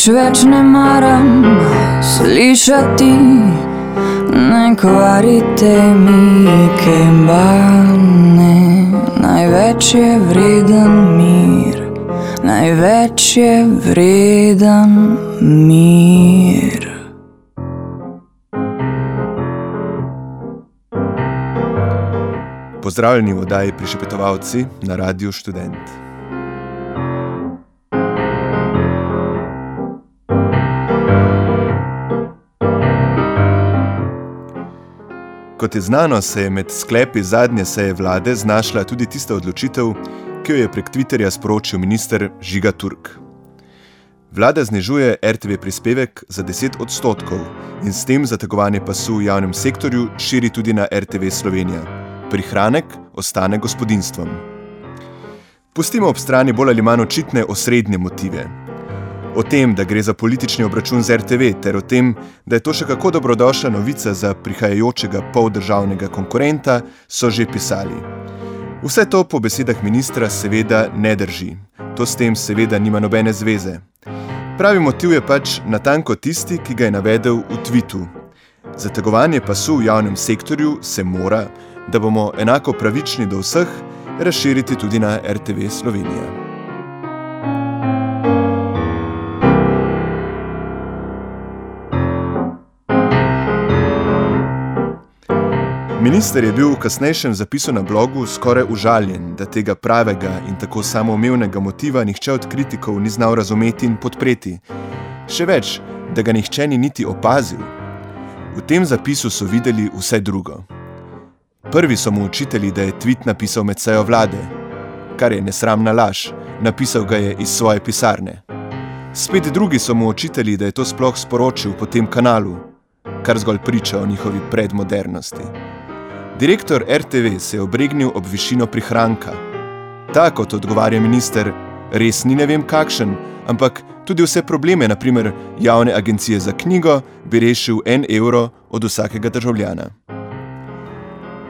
Nič več ne maram slišati, ne kvarite mi kembane. Največ je vreden mir, največ je vreden mir. Pozdravljeni v oddaji Prišepetovalci na Radiu Student. Kot je znano, se je med sklepi zadnje seje vlade znašla tudi tista odločitev, ki jo je prek Twitterja sporočil minister Žiga Turk. Vlada znižuje RTV prispevek za 10 odstotkov in s tem zategovanje pasu v javnem sektorju širi tudi na RTV Slovenija. Prihranek ostane gospodinstvom. Pustimo ob strani bolj ali manj očitne osrednje motive. O tem, da gre za politični obračun z RTV, ter o tem, da je to še kako dobrodošla novica za prihajajočega poldržavnega konkurenta, so že pisali. Vse to po besedah ministra seveda ne drži. To s tem seveda nima nobene zveze. Pravi motiv je pač natanko tisti, ki ga je navedel v tvitu. Zategovanje pasu v javnem sektorju se mora, da bomo enako pravični do vseh, razširiti tudi na RTV Slovenija. Minister je bil v kasnejšem zapisu na blogu skoraj užaljen, da tega pravega in tako samoumevnega motiva nihče od kritikov ni znal razumeti in podpreti. Še več, da ga nihče ni niti opazil. V tem zapisu so videli vse drugo. Prvi so mu učiteli, da je tweet napisal med sejo vlade, kar je nesramna laž, napisal ga je iz svoje pisarne. Spet drugi so mu učiteli, da je to sploh sporočil po tem kanalu, kar zgolj priča o njihovi predmodernosti. Direktor RTV se je obregnil ob višino prihranka. Ta, kot odgovarja minister, res ni ne vem kakšen, ampak tudi vse probleme, naprimer javne agencije za knjigo, bi rešil en evro od vsakega državljana.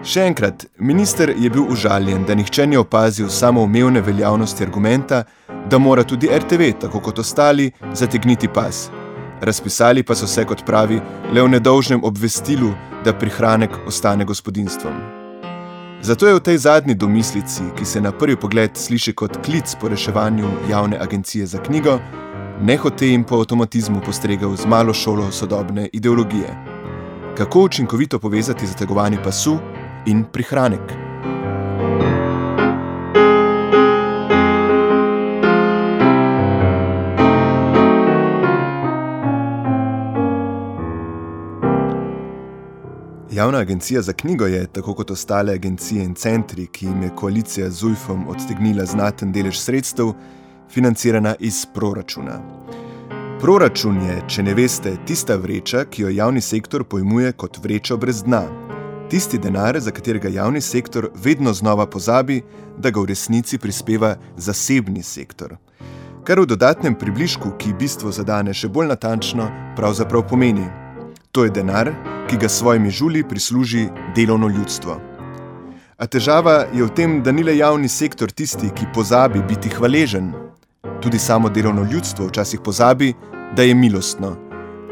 Še enkrat, minister je bil užaljen, da nihče ni opazil samoumevne veljavnosti argumenta, da mora tudi RTV, tako kot ostali, zategniti pas. Razpisali pa so se, kot pravi, le v nedolžnem obvestilu, da prihranek ostane gospodinstvom. Zato je v tej zadnji domislici, ki se na prvi pogled sliši kot klic po reševanju javne agencije za knjigo, nehote in po avtomatizmu postregel z malo šolo sodobne ideologije. Kako učinkovito povezati zategovanje pasu in prihranek? Javna agencija za knjigo je, tako kot ostale agencije in centri, ki jim je koalicija z UIF-om odtegnila znaten delež sredstev, financirana iz proračuna. Proračun je, če ne veste, tista vreča, ki jo javni sektor pojmuje kot vrečo brez dna. Tisti denar, za katerega javni sektor vedno znova pozabi, da ga v resnici prispeva zasebni sektor. Kar v dodatnem približku, ki bistvo zadane še bolj natančno, pravzaprav pomeni: To je denar, ki ga svojimi žuli prisluži delovno ljudstvo. A težava je v tem, da ni le javni sektor tisti, ki pozabi biti hvaležen. Tudi samo delovno ljudstvo včasih pozabi, da je milostno,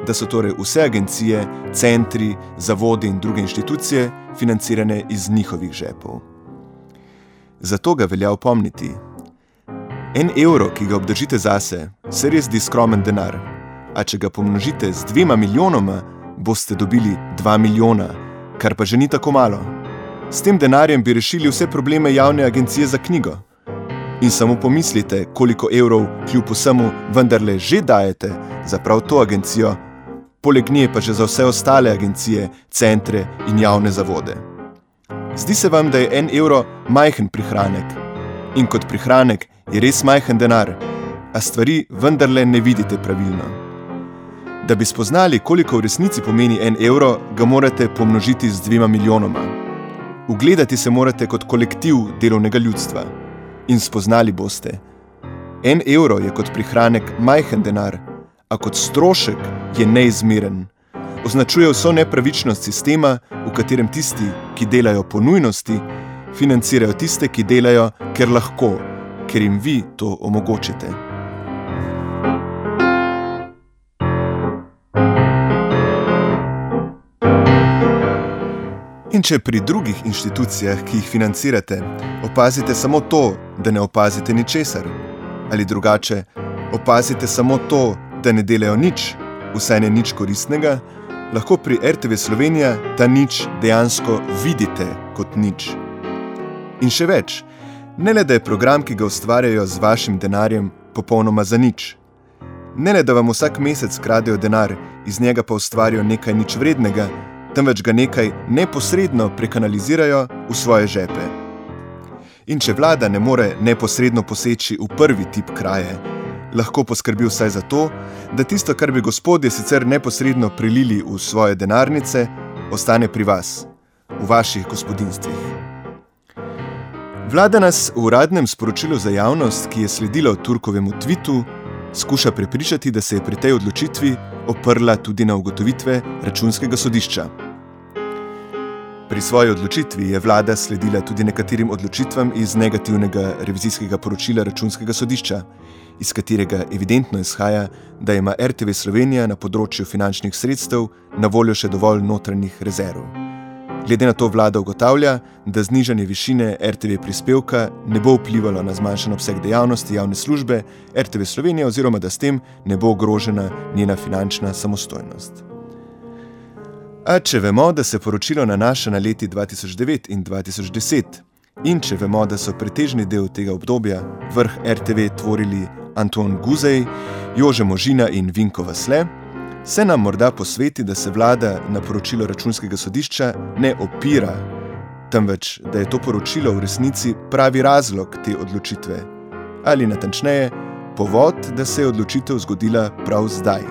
da so torej vse agencije, centri, zavodi in druge inštitucije financirane iz njihovih žepov. Zato ga velja opomniti. En evro, ki ga obdržite zase, se res zdi skromen denar, a če ga pomnožite z dvema milijonoma, boste dobili 2 milijona, kar pa že ni tako malo. S tem denarjem bi rešili vse probleme javne agencije za knjigo. In samo pomislite, koliko evrov kljub vsemu vendarle že dajete za prav to agencijo, poleg nje pa že za vse ostale agencije, centre in javne zavode. Zdi se vam, da je en evro majhen prihranek in kot prihranek je res majhen denar, a stvari vendarle ne vidite pravilno. Da bi spoznali, koliko v resnici pomeni en evro, ga morate pomnožiti z dvema milijonoma. Ugledati se morate kot kolektiv delovnega ljudstva in spoznali boste. En evro je kot prihranek majhen denar, a kot strošek je neizmeren. Označuje vso nepravičnost sistema, v katerem tisti, ki delajo po nujnosti, financirajo tiste, ki delajo, ker lahko, ker jim vi to omogočite. In če pri drugih inštitucijah, ki jih financirate, opazite samo to, da ne opazite ničesar, ali drugače, opazite samo to, da ne delajo nič, vsaj ne nič koristnega, lahko pri RTV Slovenija ta nič dejansko vidite kot nič. In še več, ne le da je program, ki ga ustvarjajo z vašim denarjem, popolnoma za nič. Ne le da vam vsak mesec kradejo denar, iz njega pa ustvarijo nekaj nič vrednega, temveč ga nekaj neposredno prekanalizirajo v svoje žepe. In če vlada ne more neposredno poseči v prvi tip kraje, lahko poskrbi vsaj za to, da tisto, kar bi gospodje sicer neposredno prilili v svoje denarnice, ostane pri vas, v vaših gospodinstvih. Vlada nas v uradnem sporočilu za javnost, ki je sledilo Turkovemu tvitu, skuša prepričati, da se je pri tej odločitvi oprla tudi na ugotovitve računskega sodišča. Pri svoji odločitvi je vlada sledila tudi nekaterim odločitvam iz negativnega revizijskega poročila računskega sodišča, iz katerega evidentno izhaja, da ima RTV Slovenija na področju finančnih sredstev na voljo še dovolj notranjih rezerv. Glede na to vlada ugotavlja, da znižanje višine RTV prispevka ne bo vplivalo na zmanjšan obseg dejavnosti javne službe RTV Slovenija oziroma da s tem ne bo ogrožena njena finančna samostojnost. A če vemo, da se poročilo nanaša na leti 2009 in 2010, in če vemo, da so pretežni del tega obdobja vrh RTV tvorili Anton Guzej, Jože Možina in Vinko Vasle, se nam morda posveti, da se vlada na poročilo računskega sodišča ne opira, temveč da je to poročilo v resnici pravi razlog te odločitve, ali natančneje, povod, da se je odločitev zgodila prav zdaj.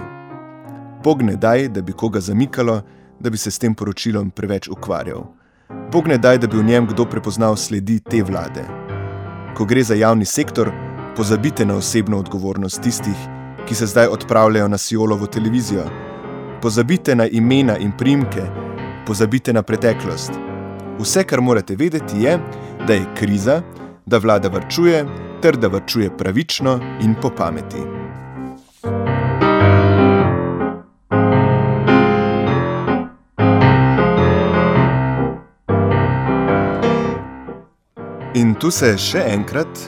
Bog ne daj, da bi koga zamikalo, da bi se s tem poročilom preveč ukvarjal. Bog ne daj, da bi v njem kdo prepoznal sledi te vlade. Ko gre za javni sektor, pozabite na osebno odgovornost tistih, ki se zdaj odpravljajo na Siolovo televizijo. Pozabite na imena in primke, pozabite na preteklost. Vse, kar morate vedeti, je, da je kriza, da vlada vrčuje, ter da vrčuje pravično in po pameti. In tu se še enkrat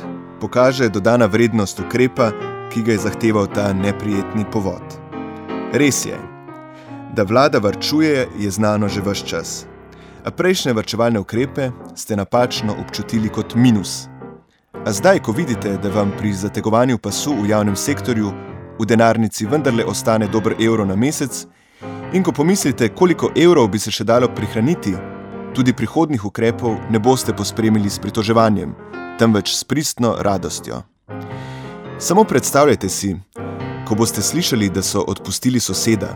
pokaže dodana vrednost ukrepa, ki ga je zahteval ta neprijetni povod. Res je, da vlada varčuje, je znano že vse čas. A prejšnje varčevalne ukrepe ste napačno občutili kot minus. A zdaj, ko vidite, da vam pri zategovanju pasu v javnem sektorju v denarnici vendarle ostane dober evro na mesec, in ko pomislite, koliko evrov bi se še dalo prihraniti, tudi prihodnih ukrepov ne boste pospremili s pritoževanjem, temveč s pristno radostjo. Samo predstavljajte si, ko boste slišali, da so odpustili soseda,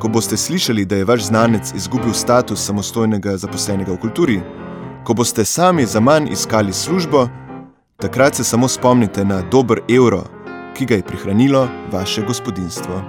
ko boste slišali, da je vaš znanec izgubil status samostojnega zaposlenega v kulturi, ko boste sami za manj iskali službo, takrat se samo spomnite na dober evro, ki ga je prihranilo vaše gospodinstvo.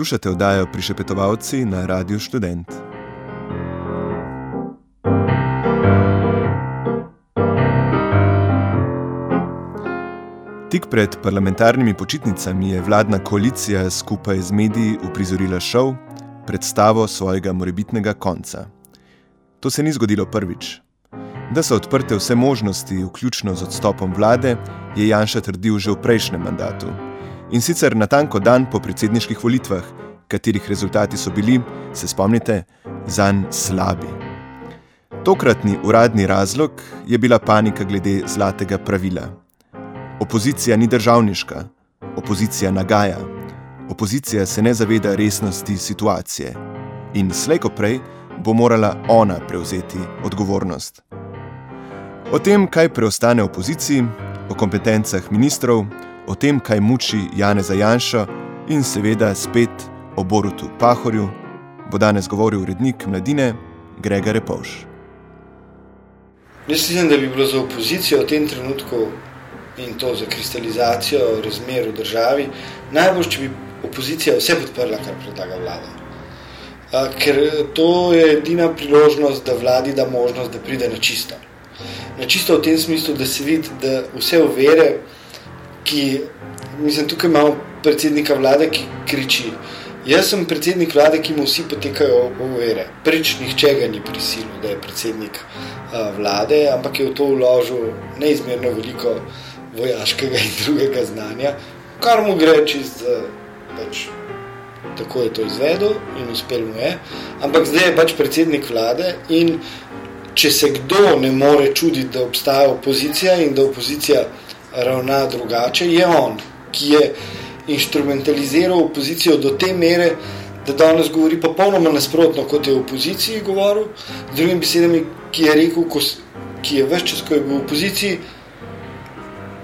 Poslušate oddajo Prišepetovalci na Radiu Student. Tik pred parlamentarnimi počitnicami je vladna koalicija skupaj z mediji uprizorila šov, predstavo svojega morebitnega konca. To se ni zgodilo prvič. Da so odprte vse možnosti, vključno z odstopom vlade, je Janša trdil že v prejšnjem mandatu. In sicer na tanko dan po predsedniških volitvah, katerih rezultati so bili, se spomnite, zanj slabi. Tokratni uradni razlog je bila panika glede zlatega pravila. Opozicija ni državniška, opozicija nagaja, opozicija se ne zaveda resnosti situacije in slejko prej bo morala ona prevzeti odgovornost. O tem, kaj preostane opoziciji, o kompetencah ministrov, o tem, kaj muči Jane Zajanša in seveda spet o Borutu Pahorju, bo danes govoril urednik mladine Grega Repovš. Mislim, da bi bilo za opozicijo v tem trenutku in to za kristalizacijo razmer v državi najbolj, če bi opozicija vse podprla, kar predlaga vlada. Ker to je edina priložnost, da vladi da možnost, da pride na čisto na čisto v tem smislu, da se vidi, da vse ovire, ki, mislim, tukaj imamo predsednika vlade, ki kriči. Jaz sem predsednik vlade, ki mu vsi potekajo ovire. Prvič, nihče ga ni prisilil, da je predsednik uh, vlade, ampak je v to vložil neizmerno veliko vojaškega in drugega znanja, kar mu gre čist za. Pač, Tako je to izvedel in uspel mu je. Ampak zdaj je pač predsednik vlade in če se kdo ne more čuditi, da obstaja opozicija in da opozicija ravna drugače, je on, ki je instrumentaliziral opozicijo do te mere, da danes govori popolnoma nasprotno, kot je v opoziciji govoril, z drugimi besedami, ki je rekel, ko, ki je vse čas, ko je bil v opoziciji,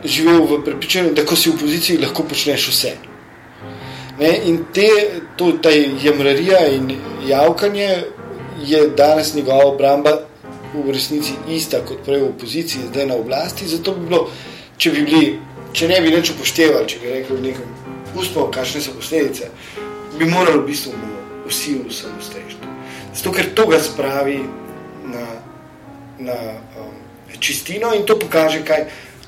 živel v prepričanju, da ko si v opoziciji, lahko počneš vse. Ne, in te, to, ta jemrarija in javkanje je danes njegova obramba v resnici ista kot prej v opoziciji, zdaj na oblasti. Zato bi bilo, če, bi bili, če ne bi nič upoštevali, če bi rekli v nekem ustvu, kakšne so posledice, bi morali v bistvu vsi v samostrežni. Zato, ker to ga spravi na, na um, čistino in to pokaže, kaj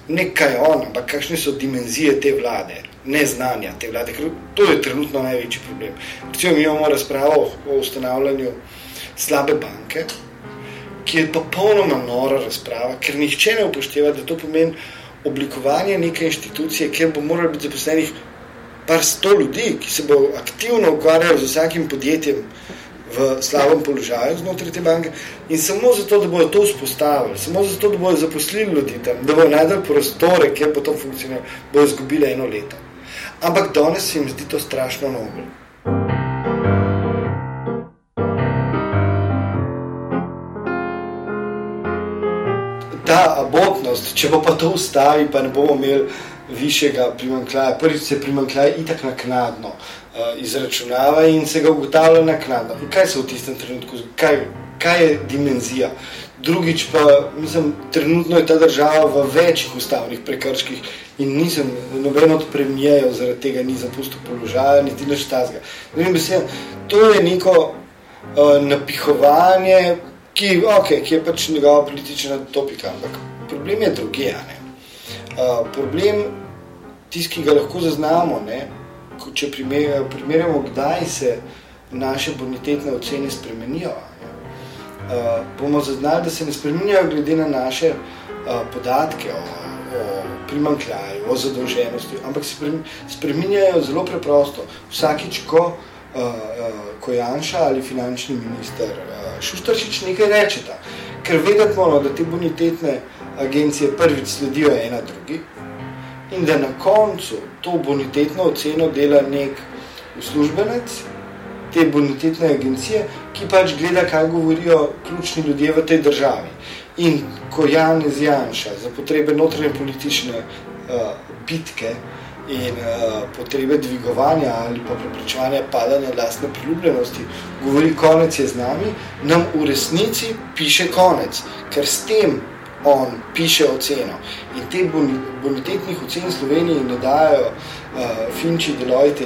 je on, ampak kakšne so dimenzije te vlade, neznanja te vlade, ker to je trenutno največji problem. Recimo, mi imamo razpravo o ustanavljanju slabe banke, ki je popolnoma nora razprava, ker nihče ne upošteva, da to pomeni oblikovanje neke inštitucije, kjer bo moralo biti zaposlenih par sto ljudi, ki se bo aktivno ukvarjali z vsakim podjetjem v slabem položaju znotraj te banke in samo zato, da bodo to vzpostavili, samo zato, da bodo zaposlili ljudi tam, da bodo najdel prostore, kjer bo to funkcioniralo, bodo izgubili eno leto. Ampak danes se jim zdi to strašno noblo. Abotnost, če bo pa to ustavi, pa ne bomo imeli višjega primankljaja. Prvič se primankljaj itak naknadno uh, izračunava in se ga ugotavlja naknadno. In kaj se v tistem trenutku, kaj, kaj je dimenzija? Drugič pa, mislim, trenutno je ta država v večjih ustavnih prekrških in nisem noben od premijejev zaradi tega ni zapustil položaja, niti nič tazga. To je neko uh, napihovanje, ki, okay, ki je pač njegova politična topika, ampak problem je druge. Uh, problem, tisti, ki ga lahko zaznamo, ne, če primer, primerjamo, kdaj se naše bonitetne ocene spremenijo. Uh, bomo zaznali, da se ne spremenjajo glede na naše uh, podatke o, o primankljaju, o zadolženosti, ampak se spremenjajo zelo preprosto. Vsakič, ko, uh, uh, ko Janša ali finančni minister uh, Šuštršič nekaj rečeta, ker vedeti moramo, da te bonitetne agencije prvič sledijo ena drugi in da na koncu to bonitetno oceno dela nek uslužbenec te bonitetne agencije, ki pač gleda, kaj govorijo ključni ljudje v tej državi. In ko Janez Janša za potrebe notranje politične uh, bitke in uh, potrebe dvigovanja ali pa preprečevanja padanja lastne priljubljenosti, govori, konec je z nami, nam v resnici piše konec. Ker s tem, on piše oceno. In te bonitetnih ocen Sloveniji ne dajo uh, Finči, Deloitte,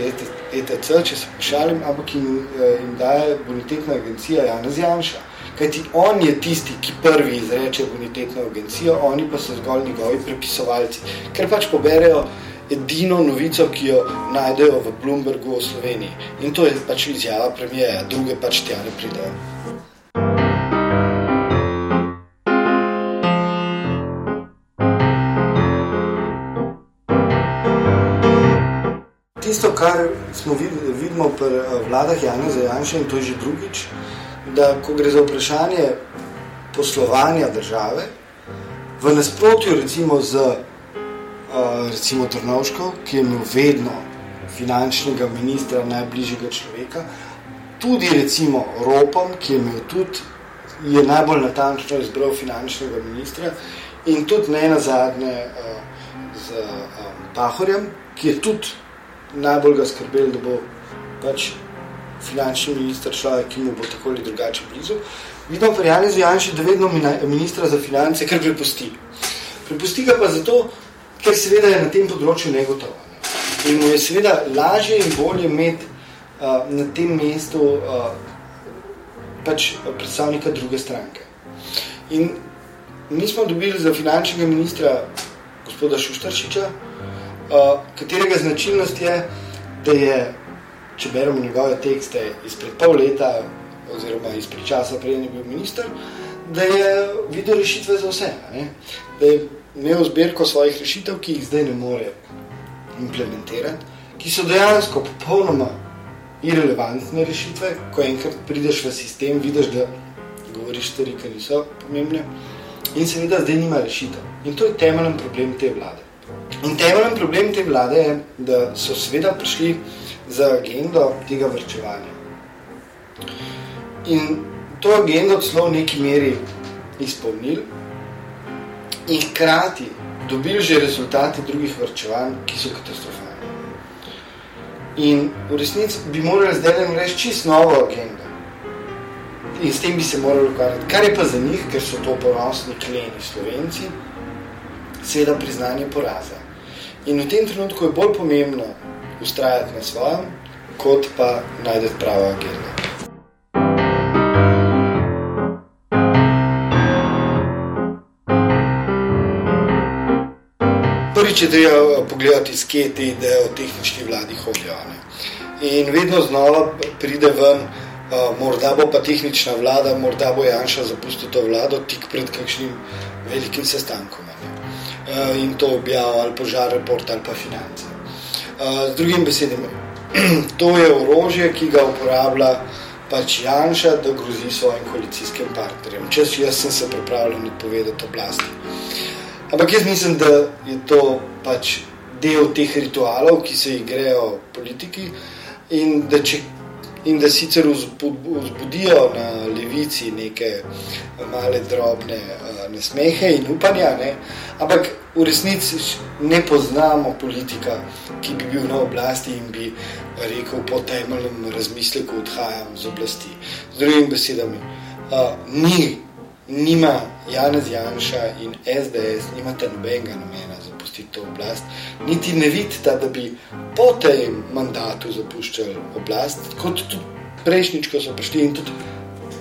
ETC, če se pošalim, ampak jim, uh, jim daje bonitetna agencija Janez Janša. Kajti on je tisti, ki prvi izreče bonitetno agencijo, oni pa so zgolj njegovi prepisovalci, ker pač poberejo edino novico, ki jo najdejo v Bloombergu v Sloveniji. In to je pač izjava premijeja, druge pač tja ne pridejo. Tisto, kar smo videli, vidimo pri eh, vladah Jana Zajanša in to je že drugič, da ko gre za vprašanje poslovanja države, v nasprotju recimo z recimo Trnovško, ki je imel vedno finančnega ministra, najbližjega človeka, tudi recimo Ropom, ki je imel tudi, je najbolj natančno izbral finančnega ministra in tudi ne na zadnje uh, z Pahorjem, ki je tudi najbolj ga skrbel, da bo pač finančni minister človek, ki mu bo tako ali drugače blizu. Vidimo pri Janezu Janši, da vedno ministra za finance kar prepusti. Prepusti ga pa zato, ker seveda je na tem področju negotovo. In mu je seveda lažje in bolje imeti uh, na tem mestu uh, pač predstavnika druge stranke. In mi smo dobili za finančnega ministra gospoda Šuštarčiča, uh, katerega značilnost je, da je, če beremo njegove tekste izpred pol leta oziroma izpred časa, preden je bil minister, da je videl rešitve za vse. Ne? Da je imel zbirko svojih rešitev, ki jih zdaj ne more implementirati, ki so dejansko popolnoma irrelevantne rešitve, ko enkrat prideš v sistem, vidiš, da govoriš stvari, ki niso pomembne in seveda zdaj nima rešitev. In to je temeljen problem te vlade. In temeljen problem te vlade je, da so seveda prišli za agendo tega vrčevanja. In to agendo celo v neki meri izpolnili, in hkrati dobili že rezultate drugih vrčevanj, ki so katastrofalni. In v resnici bi morali zdaj nam reči čist novo agendo. In s tem bi se morali ukvarjati. Kar je pa za njih, ker so to ponosni kleni slovenci, seveda priznanje poraza. In v tem trenutku je bolj pomembno ustrajati na svojem, kot pa najdeti pravo agendo. prvič je treba pogledati, iz kje te ideje o tehnični vladi hodijo. Ne. In vedno znova pride ven, uh, morda bo pa tehnična vlada, morda bo Janša zapustil to vlado tik pred kakšnim velikim sestankom. Uh, in to objavlja ali požar, report ali pa finance. Uh, z drugim besedami, to je orožje, ki ga uporablja pač Janša, da grozi svojim koalicijskim partnerjem. Če jaz sem se pripravljen odpovedati oblasti. Ampak jaz mislim, da je to pač del teh ritualov, ki se jih grejo politiki in da, če, in da sicer vzbudijo na levici neke male drobne uh, nasmehe in upanja, ne? ampak v resnici ne poznamo politika, ki bi bil na oblasti in bi rekel po temeljnem razmisleku odhajam z oblasti. Z drugimi besedami, uh, ni nima Janez Janša in SDS, nimate nobenega namena zapustiti oblast, niti ne vidite, da bi po tem mandatu zapuščali oblast, kot tudi prejšnjič, ko so prišli in tudi,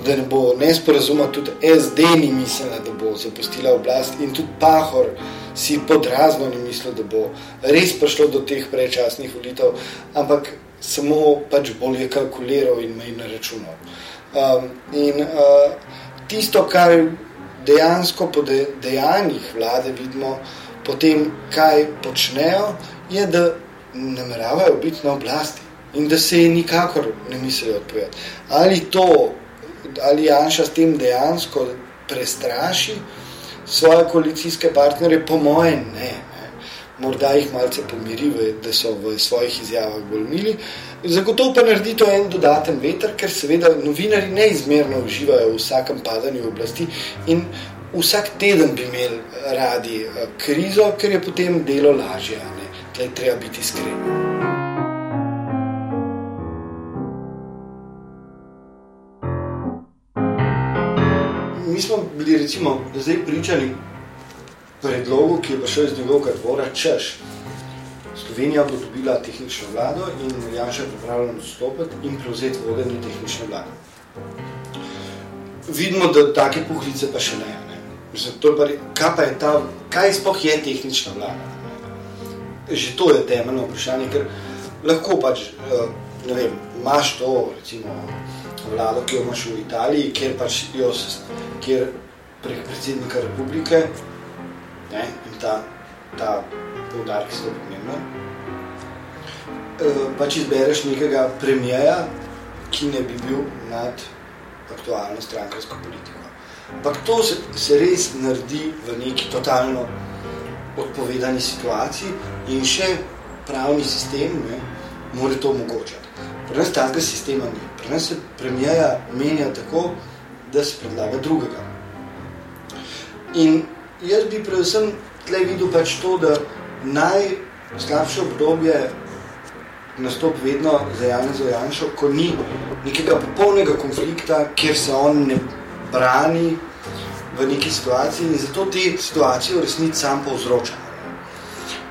da ne bo nesporazuma, tudi SD ni mislila, da bo zapustila oblast in tudi Pahor si podrazno ni mislil, da bo res prišlo do teh prečasnih volitev, ampak samo pač bolje kalkuliral in me na računal. Um, in uh, tisto, kar dejansko po dejanjih vlade vidimo, potem kaj počnejo, je, da nameravajo biti na oblasti in da se je nikakor ne mislijo odpovedati. Ali to, ali Janša s tem dejansko prestraši svoje koalicijske partnere, po mojem ne morda jih malce pomiri, da so v svojih izjavah bolj mili. Zagotovo pa naredi to en dodaten veter, ker seveda novinari neizmerno uživajo v vsakem padanju oblasti in vsak teden bi imeli radi eh, krizo, ker je potem delo lažje. Tlej treba biti iskren. Mi smo bili recimo zdaj pričali predlogu, ki je prišel iz njegovega dvora, češ. Slovenija bo dobila tehnično vlado in Janša je pripravljen odstopiti in prevzeti vodenje tehnične vlade. Vidimo, da take puhlice pa še ne. ne. Mislim, to pa, kaj pa je ta, kaj sploh je tehnična vlada? Že to je temeljno vprašanje, ker lahko pač, eh, ne vem, imaš to, recimo, vlado, ki jo imaš v Italiji, kjer pač jo, kjer prek predsednika republike, ne, in ta, ta poudarek zelo pomembno, eh, pač izbereš nekega premijeja, ki ne bi bil nad aktualno strankarsko politiko. Ampak to se, se res naredi v neki totalno odpovedani situaciji in še pravni sistem ne, mora to omogočati. Pri nas takega sistema ni. Pri nas se premijeja menja tako, da se predlaga drugega. In jaz bi predvsem tle videl pač to, da najslabše obdobje nastop vedno za Janez Janšo, ko ni nekega popolnega konflikta, kjer se on ne brani v neki situaciji in zato te situacije v resnici sam povzroča.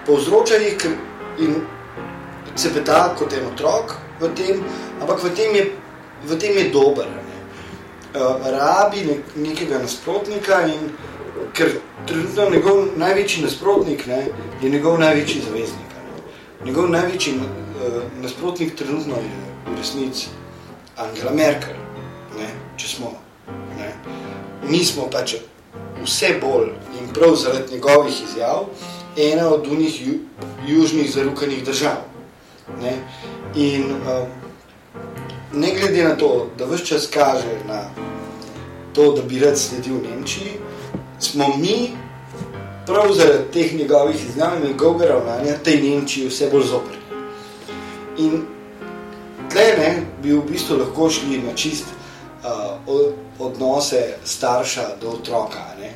Povzroča jih in se peta kot en otrok v tem, ampak v tem je, v tem je dober. Ne. Uh, rabi ne, nekega nasprotnika in ker trenutno njegov največji nasprotnik ne, je njegov največji zaveznik. Ne. Njegov največji uh, nasprotnik trenutno je v resnici Angela Merkel, ne, če smo. Ne. Mi smo pač vse bolj in prav zaradi njegovih izjav ena od unih ju, južnih zarukanih držav. Ne. In uh, ne glede na to, da vse čas kaže na to, da bi rad sledil Nemčiji, smo mi prav zaradi teh njegovih izjav in njegovega ravnanja tej Nemčiji vse bolj zoprni. In tle ne, bi v bistvu lahko šli na čist uh, odnose starša do otroka. Ne.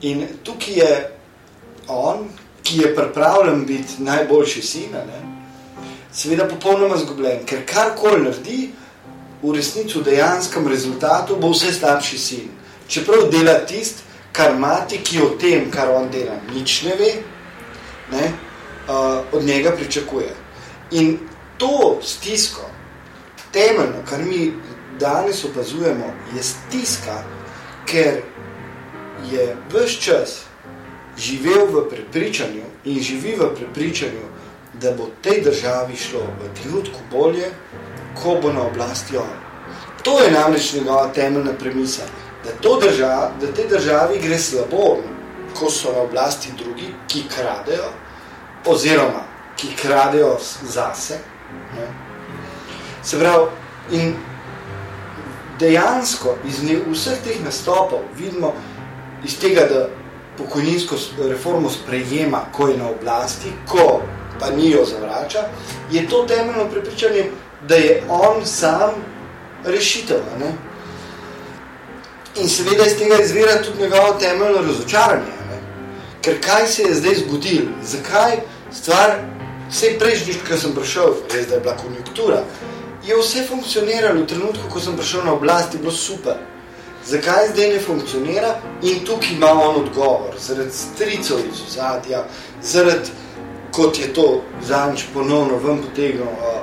In tukaj je on, ki je pripravljen biti najboljši sin, seveda popolnoma zgubljen, ker karkoli naredi, v resnici v dejanskem rezultatu bo vse slabši sin. Čeprav dela tist, kar mati, ki o tem, kar on dela, nič ne ve, ne, uh, od njega pričakuje. In to stisko, temeljno, kar mi danes opazujemo, je stiska, ker je vse čas živel v prepričanju in živi v prepričanju, da bo tej državi šlo v trenutku bolje, ko bo na oblasti on. To je namreč njegova temeljna premisa, da, to država, da tej državi gre slabo, ko so na oblasti drugi, ki kradejo, oziroma ki kradejo zase. Ne? Se pravi, in dejansko iz vseh teh nastopov vidimo iz tega, da pokojninsko reformo sprejema, ko je na oblasti, ko pa ni jo zavrača, je to temeljno prepričanje, da je on sam rešitev. Ne? In seveda iz tega izvira tudi njegovo temeljno razočaranje. Ne? Ker kaj se je zdaj zgodil? Zakaj stvar, vse prejšnjič, ko sem prišel, res da je bila konjunktura, je vse funkcioniralo v trenutku, ko sem prišel na oblast, je bilo super. Zakaj zdaj ne funkcionira? In tukaj ima on odgovor, zaradi stricov iz ozadja, zaradi kot je to zadnjič ponovno ven potegnil, uh,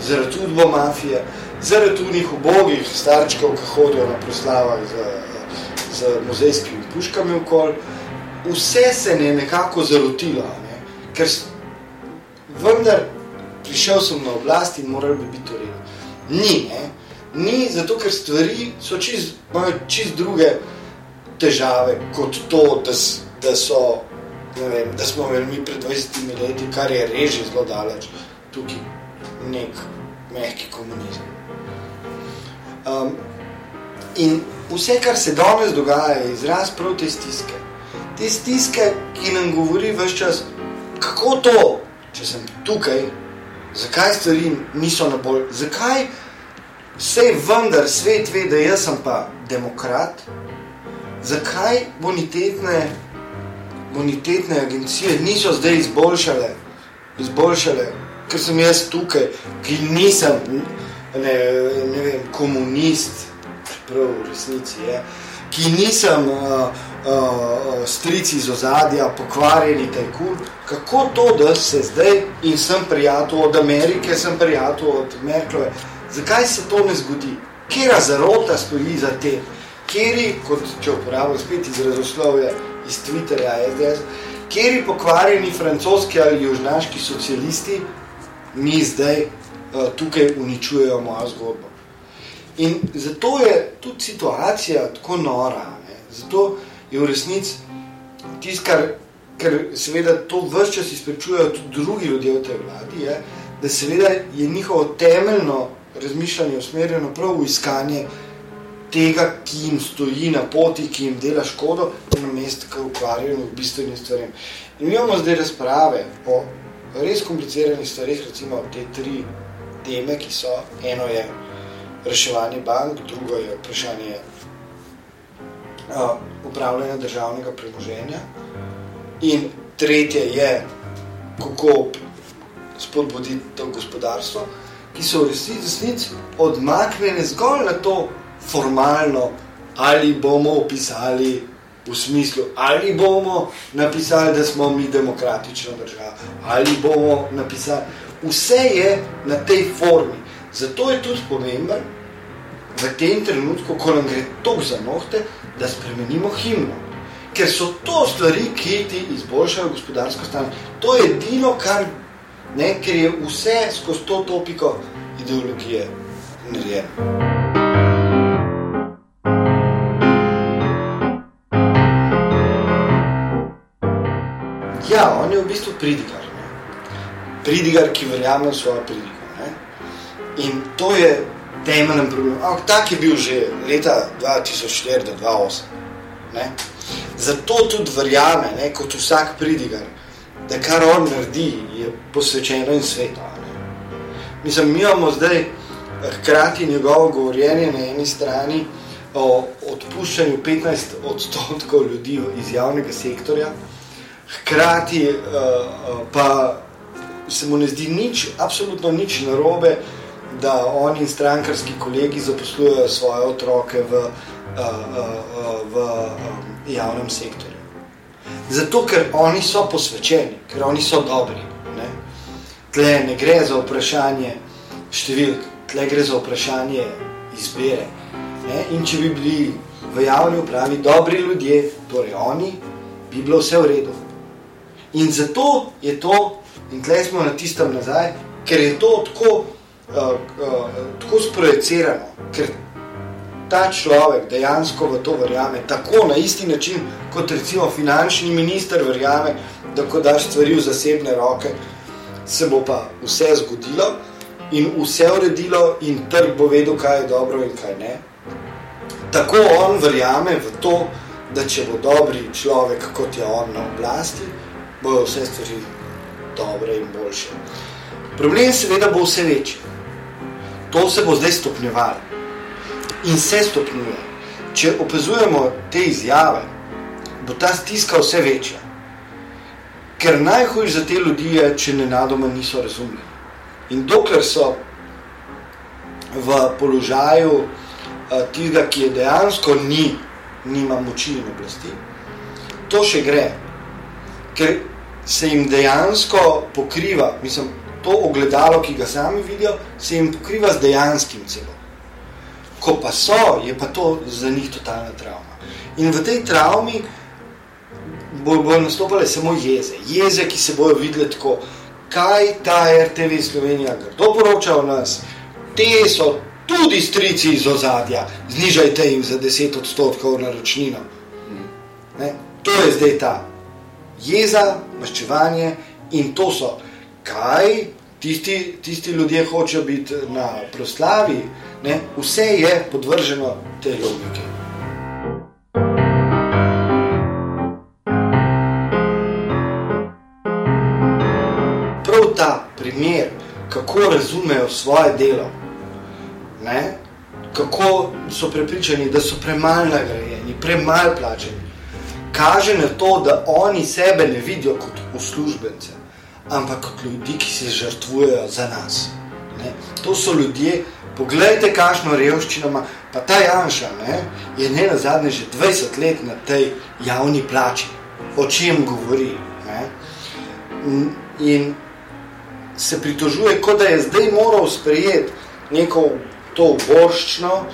zaradi udbo mafije, zaradi unih ubogih starčkov, ki hodijo na proslavah z, z muzejskimi puškami okol, vse se ne nekako zarotilo, ne? ker vendar prišel sem na oblast in moral bi biti v redu. Ni, ne? Ni, zato ker stvari so čist, imajo čist druge težave, kot to, da, da so vem, da smo imeli mi pred 20 leti, kar je reži zelo daleč, tukaj nek mehki komunizem. Um, in vse, kar se danes dogaja, je izraz prav te stiske. Te stiske, ki nam govori vse čas, kako to, če sem tukaj, zakaj stvari niso na bolj, zakaj vse vendar svet ve, da jaz sem pa demokrat, zakaj bonitetne bonitetne agencije niso zdaj izboljšale, izboljšale, ker sem jaz tukaj, ki nisem ne, ne vem, komunist, prav v resnici je, ki nisem uh, uh, strici iz ozadja, pokvarjeni tajkun. Kako to, da se zdaj in sem prijatelj od Amerike, sem prijatelj od Merklove, zakaj se to ne zgodi? Kera zarota stoji za tem? Keri, kot če uporabljam spet izrazoslovje iz Twitterja, SDS, keri pokvarjeni francoski ali južnaški socialisti mi zdaj uh, tukaj uničujejo mojo zgodbo. In zato je tudi situacija tako nora. Ne? Zato je v resnici tisto, kar, kar seveda to vse čas izprečujejo tudi drugi ljudje v tej vladi, je, da seveda je njihovo temeljno razmišljanje usmerjeno prav v iskanje tega, ki jim stoji na poti, ki jim dela škodo, na mestu, ki ukvarjajo v bistvenih stvarem. In mi imamo zdaj razprave o res kompliciranih stvarih, recimo te tri teme, ki so, eno je reševanje bank, drugo je vprašanje uh, upravljanja državnega premoženja in tretje je, kako spodbuditi to gospodarstvo, ki so v resnici odmaknjene zgolj na to formalno, ali bomo opisali v smislu, ali bomo napisali, da smo mi demokratična država, ali bomo napisali, vse je na tej formi. Zato je tudi pomemben v tem trenutku, ko nam gre tok za nohte, da spremenimo himno. Ker so to stvari, ki ti izboljšajo gospodarsko stanje. To je edino, kar, ne, ker je vse skozi to topiko ideologije narejeno. Ja, on je v bistvu pridigar. Ne? Pridigar, ki verjame v svojo pridigo. Ne? In to je temeljen problem. Ampak tak je bil že leta 2004-2008. Zato tudi verjame, ne, kot vsak pridigar, da kar on naredi, je posvečeno in sveto. Ne. Mislim, mi imamo zdaj hkrati njegovo govorjenje na eni strani o odpuščanju 15 odstotkov ljudi iz javnega sektorja, hkrati uh, pa se mu ne zdi nič, absolutno nič narobe, da oni in strankarski kolegi zaposlujejo svoje otroke v, uh, uh, v um, javnem sektorju. Zato, ker oni so posvečeni, ker oni so dobri. Ne? Tle ne gre za vprašanje številk, tle gre za vprašanje izbere. Ne? In če bi bili v javni upravi dobri ljudje, torej oni, bi bilo vse v redu. In zato je to, in tle smo na tistem nazaj, ker je to tako uh, uh, tako sprojecirano, ker ta človek dejansko v to verjame, tako na isti način, kot recimo finančni minister verjame, da ko daš stvari v zasebne roke, se bo pa vse zgodilo in vse uredilo in trg bo vedel, kaj je dobro in kaj ne. Tako on verjame v to, da če bo dobri človek, kot je on na oblasti, bojo vse stvari dobre in boljše. Problem seveda bo vse večji to se bo zdaj stopnjevalo in se stopnjuje. Če opazujemo te izjave, bo ta stiska vse večja. Ker najhujš za te ljudi je, če nenadoma niso razumeli. In dokler so v položaju uh, tistega, ki je dejansko ni, nima moči in oblasti, to še gre. Ker se jim dejansko pokriva, mislim, to ogledalo, ki ga sami vidijo, se jim pokriva z dejanskim celo. Ko pa so, je pa to za njih totalna travma. In v tej travmi bojo bo nastopale samo jeze. Jeze, ki se bojo videli tako, kaj ta RTV Slovenija grdo poroča o nas, te so tudi strici iz ozadja, znižajte jim za 10 odstotkov naročnino. Ne? To je zdaj ta jeza, maščevanje in to so kaj tisti, tisti ljudje hočejo biti na proslavi, ne? vse je podvrženo te logike. Prav ta primer, kako razumejo svoje delo, ne? kako so prepričani, da so premalo nagrajeni, premalo plačeni, kaže na to, da oni sebe ne vidijo kot uslužbence ampak kot ljudi, ki se žrtvujejo za nas. Ne? To so ljudje, Poglejte, kakšno revščino ima. Pa ta Janša ne, je ne na zadnje že 20 let na tej javni plači, o čem govori. Ne. In se pritožuje, kot da je zdaj moral sprejeti neko to borščno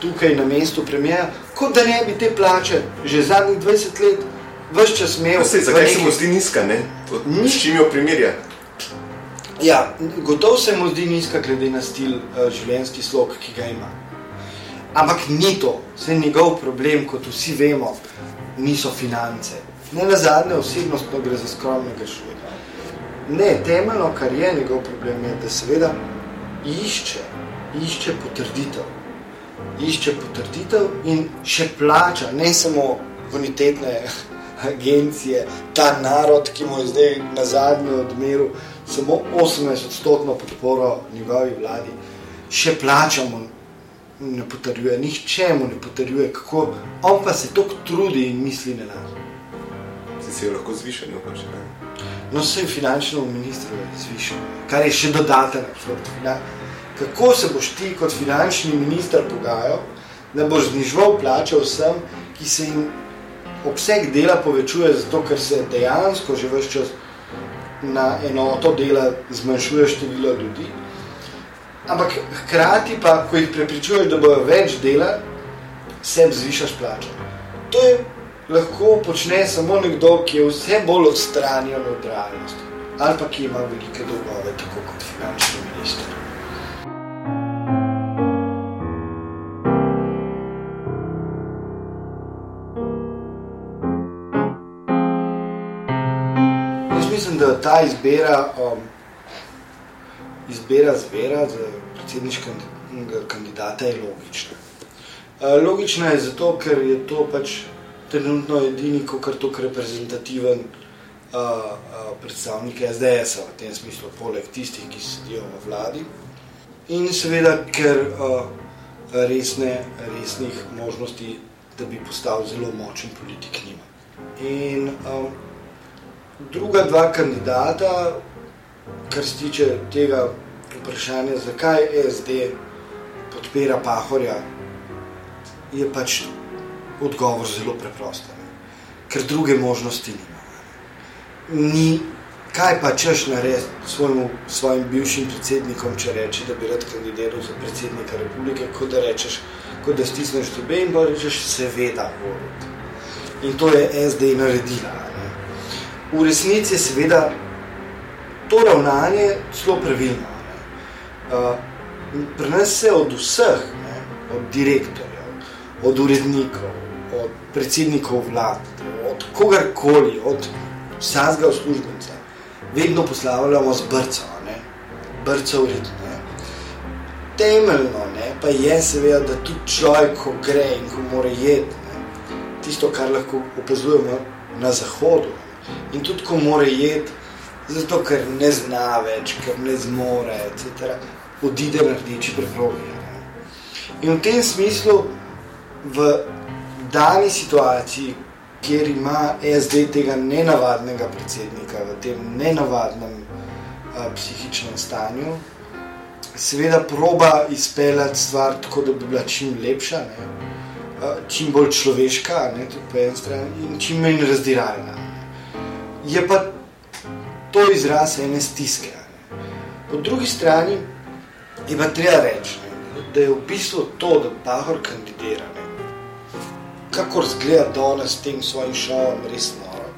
tukaj na mestu premijeja, kot da ne bi te plače že zadnjih 20 let vse čas imel. Zakaj se mu zdi nizka, ne? S čim jo primerja? Ja, gotovo se mu zdi nizka, glede na stil uh, življenjski slog, ki ga ima. Ampak ni to, vse njegov problem, kot vsi vemo, niso finance. Ne na zadnje osebnost, pa gre za skromnega človeka. Ne, temeljno, kar je njegov problem, je, da seveda išče, išče potrditev. Išče potrditev in še plača, ne samo bonitetne agencije, ta narod, ki mu je zdaj na zadnjem odmeru samo 18-odstotno podporo njegovi vladi, še plačamo, ne potrjuje, nihče mu ne potrjuje, kako on pa se tako trudi in misli na nas. Si se lahko zvišal, no pa še ne. No, vsem finančnemu ministru je zvišal, kar je še dodaten absurd. Kako se boš ti kot finančni minister pogajal, da boš znižval plače vsem, ki se jim obseg dela povečuje, zato ker se dejansko že vse čas na enoto dela zmanjšuje število ljudi. Ampak hkrati pa, ko jih prepričuješ, da bojo več dela, sebi zvišaš plačo. To je lahko počne samo nekdo, ki je vse bolj odstranjen od realnosti. Ali pa ki ima velike dolgove, tako ta izbira, um, izbira zvera za predsedniškega kandidata je logična. Uh, logična je zato, ker je to pač trenutno edini, kar to reprezentativen uh, uh, predstavnik SDS-a v tem smislu, poleg tistih, ki sedijo v vladi. In seveda, ker uh, resne, resnih možnosti, da bi postal zelo močen politik nima. In um, druga dva kandidata, kar se tiče tega vprašanja, zakaj SD podpira Pahorja, je pač odgovor zelo preprost. Ker druge možnosti nima. Ni, kaj pa češ narediti svojim, svojim bivšim predsednikom, če reče, da bi rad kandidiral za predsednika republike, kot da rečeš, kot da stisneš tebe in pa rečeš, seveda, voliti. In to je SD naredila v resnici je seveda to ravnanje zelo pravilno. Uh, pri nas se od vseh, ne, od direktorjev, od urednikov, od predsednikov vlad, od kogarkoli, od vsakega uslužbenca, vedno poslavljamo z brco, ne, brco uredne. Temeljno ne, pa je seveda, da tudi človek, ko gre in ko mora jeti, tisto, kar lahko opazujemo na zahodu, in tudi ko mora jeti, zato ker ne zna več, ker ne zmore, etc., odide na rdeči preprogi. In v tem smislu, v dani situaciji, kjer ima SD tega nenavadnega predsednika, v tem nenavadnem a, psihičnem stanju, seveda proba izpeljati stvar tako, da bi bila čim lepša, ne? A, čim bolj človeška, ne, tudi po eni strani, in čim manj razdiralna je pa to izraz ene stiske. Po drugi strani je pa treba reči, da je v bistvu to, da Pahor kandidira, ne, kakor zgleda danes s tem svojim šovom, res noro,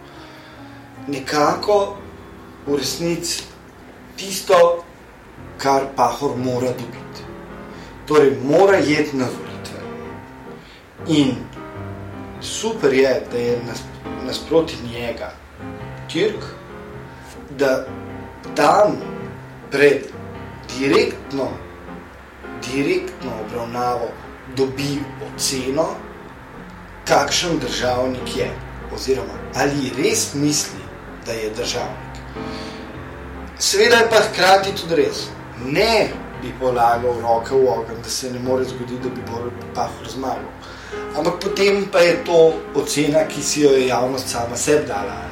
nekako v resnici tisto, kar Pahor mora dobiti. Torej, mora jeti na volitve. In super je, da je nasproti njega Kirk, da tam pred direktno, direktno obravnavo dobi oceno, kakšen državnik je, oziroma ali res misli, da je državnik. Seveda je pa hkrati tudi res, ne bi polagal roke v ogen, da se ne more zgoditi, da bi bolj pahor zmagal. Ampak potem pa je to ocena, ki si jo je javnost sama sebi dala, ne?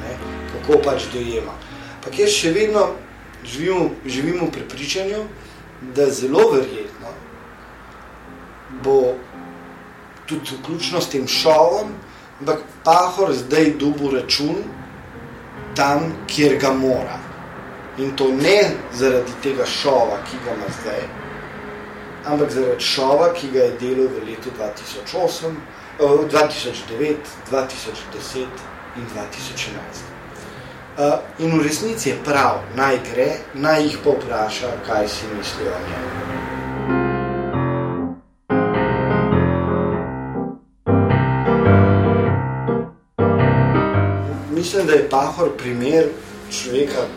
Kako pač dojema. Ampak jaz še vedno živim, živim v prepričanju, da zelo verjetno bo tudi vključno s tem šovom, ampak Pahor zdaj dubu račun tam, kjer ga mora. In to ne zaradi tega šova, ki ga ima zdaj, ampak zaradi šova, ki ga je delal v letu 2008, 2009, 2010 in 2011. Uh, in v resnici je prav, naj gre, naj jih povpraša, kaj si mislijo o njem. Mislim, da je Pahor primer človeka,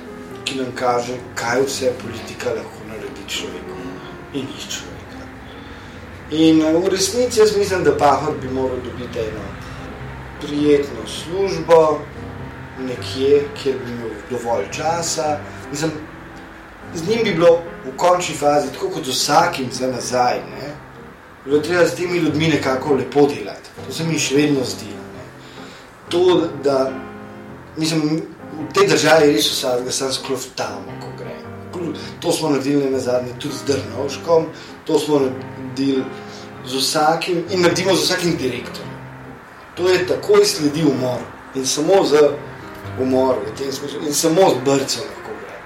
ki nam kaže, kaj vse politika lahko naredi človeku in iz človeka. In v resnici jaz mislim, da Pahor bi moral dobiti eno prijetno službo, nekje, kjer bi imel dovolj časa. Mislim, z njim bi bilo v končni fazi, tako kot z vsakim za nazaj, ne, bilo treba s temi ljudmi nekako lepo delati. To se mi še vedno zdi. Ne. To, da, mislim, v tej državi res vsakega sem skloftamo, ko gre. To smo naredili na zadnje tudi z Drnovškom, to smo naredili z vsakim in naredimo z vsakim direktorjem. To je takoj sledi umor in samo z umor v tem smislu in samo z brcem lahko gre.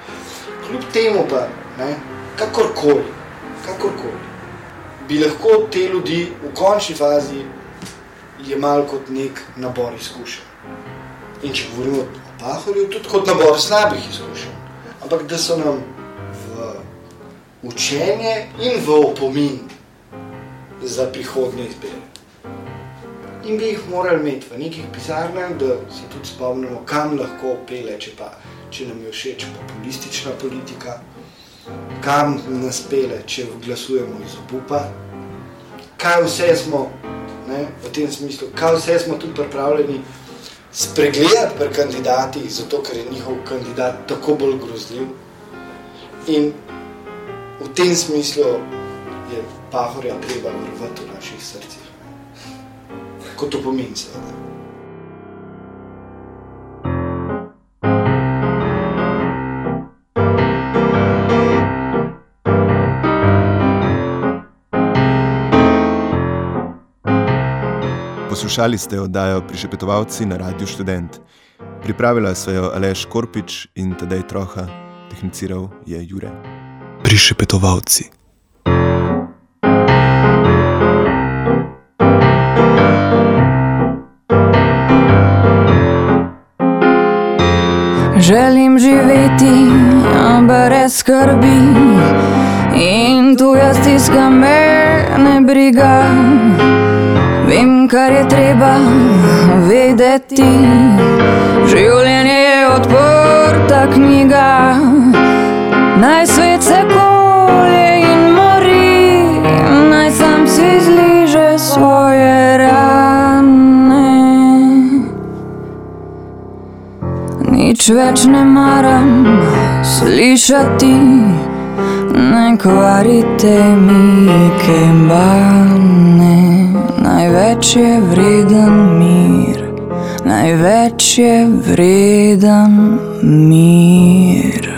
Kljub temu pa, ne, kakorkoli, kakorkoli, bi lahko te ljudi v končni fazi jemal kot nek nabor izkušenj. In če govorimo o Pahorju, tudi kot nabor slabih izkušenj. Ampak da so nam v učenje in v opomin za prihodne izbire in bi jih morali imeti v nekih pisarnah, da se tudi spomnimo, kam lahko pele, če, pa, če nam je všeč populistična politika, kam nas pele, če glasujemo iz obupa, kaj vse smo ne, v tem smislu, kaj vse smo tudi pripravljeni spregledati pri kandidatih, zato ker je njihov kandidat tako bolj grozljiv. In v tem smislu je Pahorja treba vrvati v naših srcih kot to pomeni. Seveda. Poslušali ste oddajo Prišepetovalci na Radiu Student. Pripravila so jo Aleš Korpič in Tadej Troha, tehniciral je Jure. Prišepetovalci. Živeti brez skrbi in tu jaz stiska me ne briga. Vem, kar je treba vedeti. Življenje je odprta knjiga, naj svet Nič več ne maram slišati, ne kvarite mi kembane. Največ je vreden mir, največ je vreden mir.